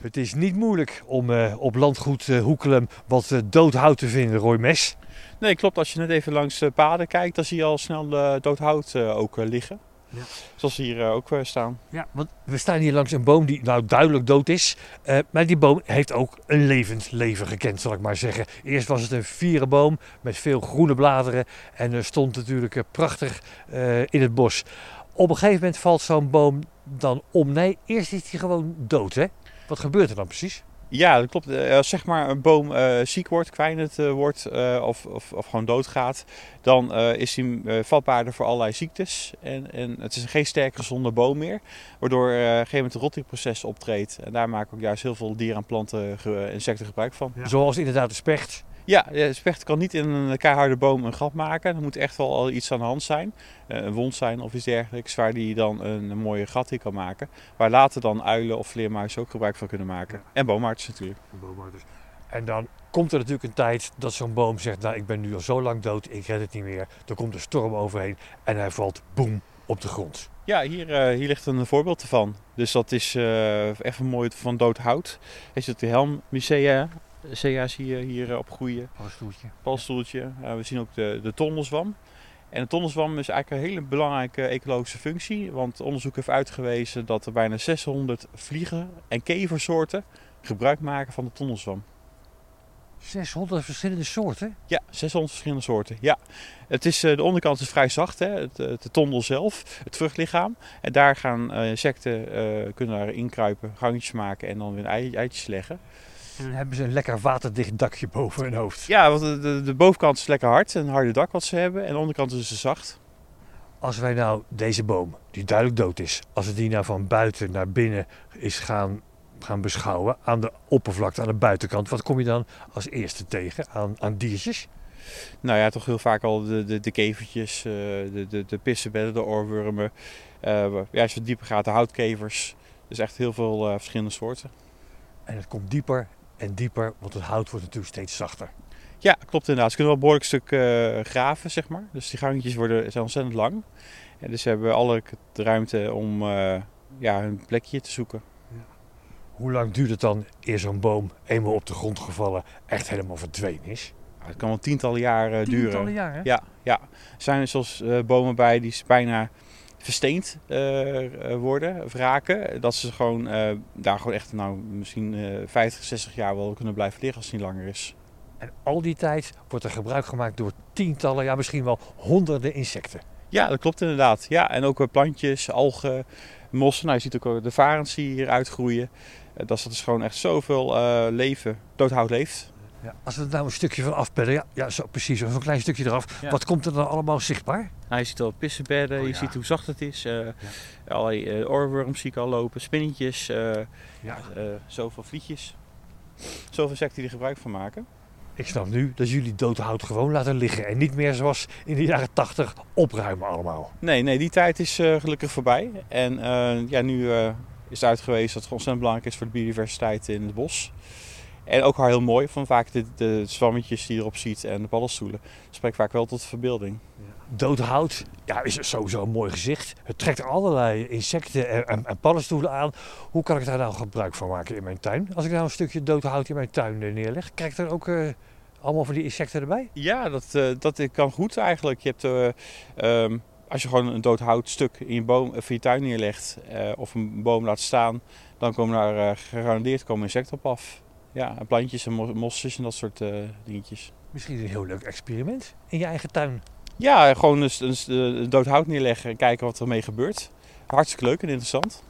Het is niet moeilijk om eh, op landgoed uh, Hoekelum wat uh, dood hout te vinden, Roy Mes. Nee, klopt. Als je net even langs de paden kijkt, dan zie je al snel dood hout ook liggen. Ja. Zoals hier ook staan. Ja, want we staan hier langs een boom die nou duidelijk dood is. maar die boom heeft ook een levend leven gekend, zal ik maar zeggen. Eerst was het een vierenboom met veel groene bladeren. En stond natuurlijk prachtig in het bos. Op een gegeven moment valt zo'n boom dan om. Nee, eerst is hij gewoon dood, hè? Wat gebeurt er dan precies? Ja, dat klopt. Als zeg maar een boom uh, ziek wordt, kwijnend uh, wordt uh, of, of, of, gewoon doodgaat, dan is hij vatbaarder voor allerlei ziektes. En, en het is geen sterk gezonde boom meer, waardoor op een gegeven moment het rottingproces optreedt. En daar maken ook juist heel veel dieren en planten, insecten gebruik van. Ja. Zoals inderdaad de specht. Ja, de specht kan niet in een keiharde boom een gat maken. Er moet echt wel al iets aan de hand zijn. Eh, een wond zijn of iets dergelijks. Waar die dan een, mooie gat in kan maken. Waar later dan uilen of vleermuizen ook gebruik van kunnen maken. En boomarts natuurlijk. Boomarts. En dan komt er natuurlijk een tijd dat zo'n boom zegt: Nou, ik ben nu al zo lang dood, ik red het niet meer. Er komt een storm overheen en hij valt boem op de grond. Ja, hier, uh, hier ligt een voorbeeld ervan. Dus dat is uh, even mooi van dood hout. Is het de Helmicea CA zie je hier eh, opgroeien. Paddenstoeltje. Paddenstoeltje. we zien ook de, de tonnelzwam. En de tonnelzwam is eigenlijk een hele belangrijke ecologische functie. Want onderzoek heeft uitgewezen dat er bijna 600 vliegen- en keversoorten gebruik maken van de tonnelzwam. 600 verschillende soorten? Ja, 600 verschillende soorten. Ja. Het is, eh, de onderkant is vrij zacht, hè? Het, eh, tondel zelf, het vruchtlichaam. En daar gaan insecten uh, kunnen daar inkruipen, gangetjes maken en dan weer eitjes leggen. En dan hebben ze een lekker waterdicht dakje boven hun hoofd. Ja, want de, de, de bovenkant is lekker hard, een harde dak wat ze hebben. En de onderkant is ze zacht. Als wij nou deze boom, die duidelijk dood is, als we die nou van buiten naar binnen is gaan, gaan beschouwen, aan de oppervlakte, aan de buitenkant, wat kom je dan als eerste tegen aan, aan diertjes? Nou ja, toch heel vaak al de, de, de kevertjes, eh, de, de, de pissenbedden, de oorwormen. Uh, ja, als je dieper gaat, de houtkevers. Dus echt heel veel uh, verschillende soorten. En het komt dieper en dieper, want het hout wordt natuurlijk steeds zachter. Ja, klopt inderdaad. Ze kunnen wel een behoorlijk stuk uh, graven, zeg maar. Dus die gangetjes worden, zijn ontzettend lang. En dus ze hebben alle ruimte om uh, ja, hun plekje te zoeken. Ja. Hoe lang duurt het dan eer zo'n boom eenmaal op de grond gevallen echt helemaal verdwenen is? het kan wel tientallen jaren tientallen duren. Tientallen jaren? Ja, ja. Er zijn er zoals uh, bomen bij die bijna versteend uh, worden, of raken. Dat ze gewoon uh, daar gewoon echt nou, misschien 50, 60 jaar wel kunnen blijven liggen als het niet langer is. En al die tijd wordt er gebruik gemaakt door tientallen, ja misschien wel honderden insecten. Ja, dat klopt inderdaad. Ja, en ook plantjes, algen, mossen. Nou, je ziet ook de varens hier uitgroeien. Dat is dus gewoon echt zoveel leven, doodhout leeft. Ja, als we er nou een stukje van afpellen, ja, ja zo, precies, zo'n klein stukje eraf. Wat komt er dan allemaal zichtbaar? Nou, je ziet al pissenbedden, oh, je ziet hoe zacht het is. Uh. Allerlei uh, oorworms zie ik al lopen, spinnetjes, uh, ja. zoveel vlietjes. Zoveel insecten die er gebruik van maken. Ik snap nu dat jullie doodhout gewoon laten liggen en niet meer zoals in de jaren 80 opruimen allemaal. Nee, nee die tijd is gelukkig voorbij. En ja, nu is het uitgewezen dat het ontzettend belangrijk is voor de biodiversiteit in het bos. En ook heel mooi, van vaak de, de zwammetjes die je erop ziet en de paddenstoelen. spreekt vaak wel tot de verbeelding. Ja. Doodhout ja, is sowieso een mooi gezicht. Het trekt allerlei insecten en, en, paddenstoelen aan. Hoe kan ik daar nou gebruik van maken in mijn tuin? Als ik nou een stukje doodhout in mijn tuin eh, neerleg, krijg ik er ook uh, allemaal van die insecten erbij? Ja, dat, uh, dat kan goed eigenlijk. Je hebt... Um, als je gewoon een doodhoutstuk in je, boom, of je tuin neerlegt of een boom laat staan, dan komen daar gegarandeerd komen insecten op af. Ja, plantjes en mosjes en dat soort uh, dingetjes. Misschien een heel leuk experiment in je eigen tuin. Ja, gewoon een, een, een dood hout neerleggen en kijken wat er mee gebeurt. Hartstikke leuk en interessant.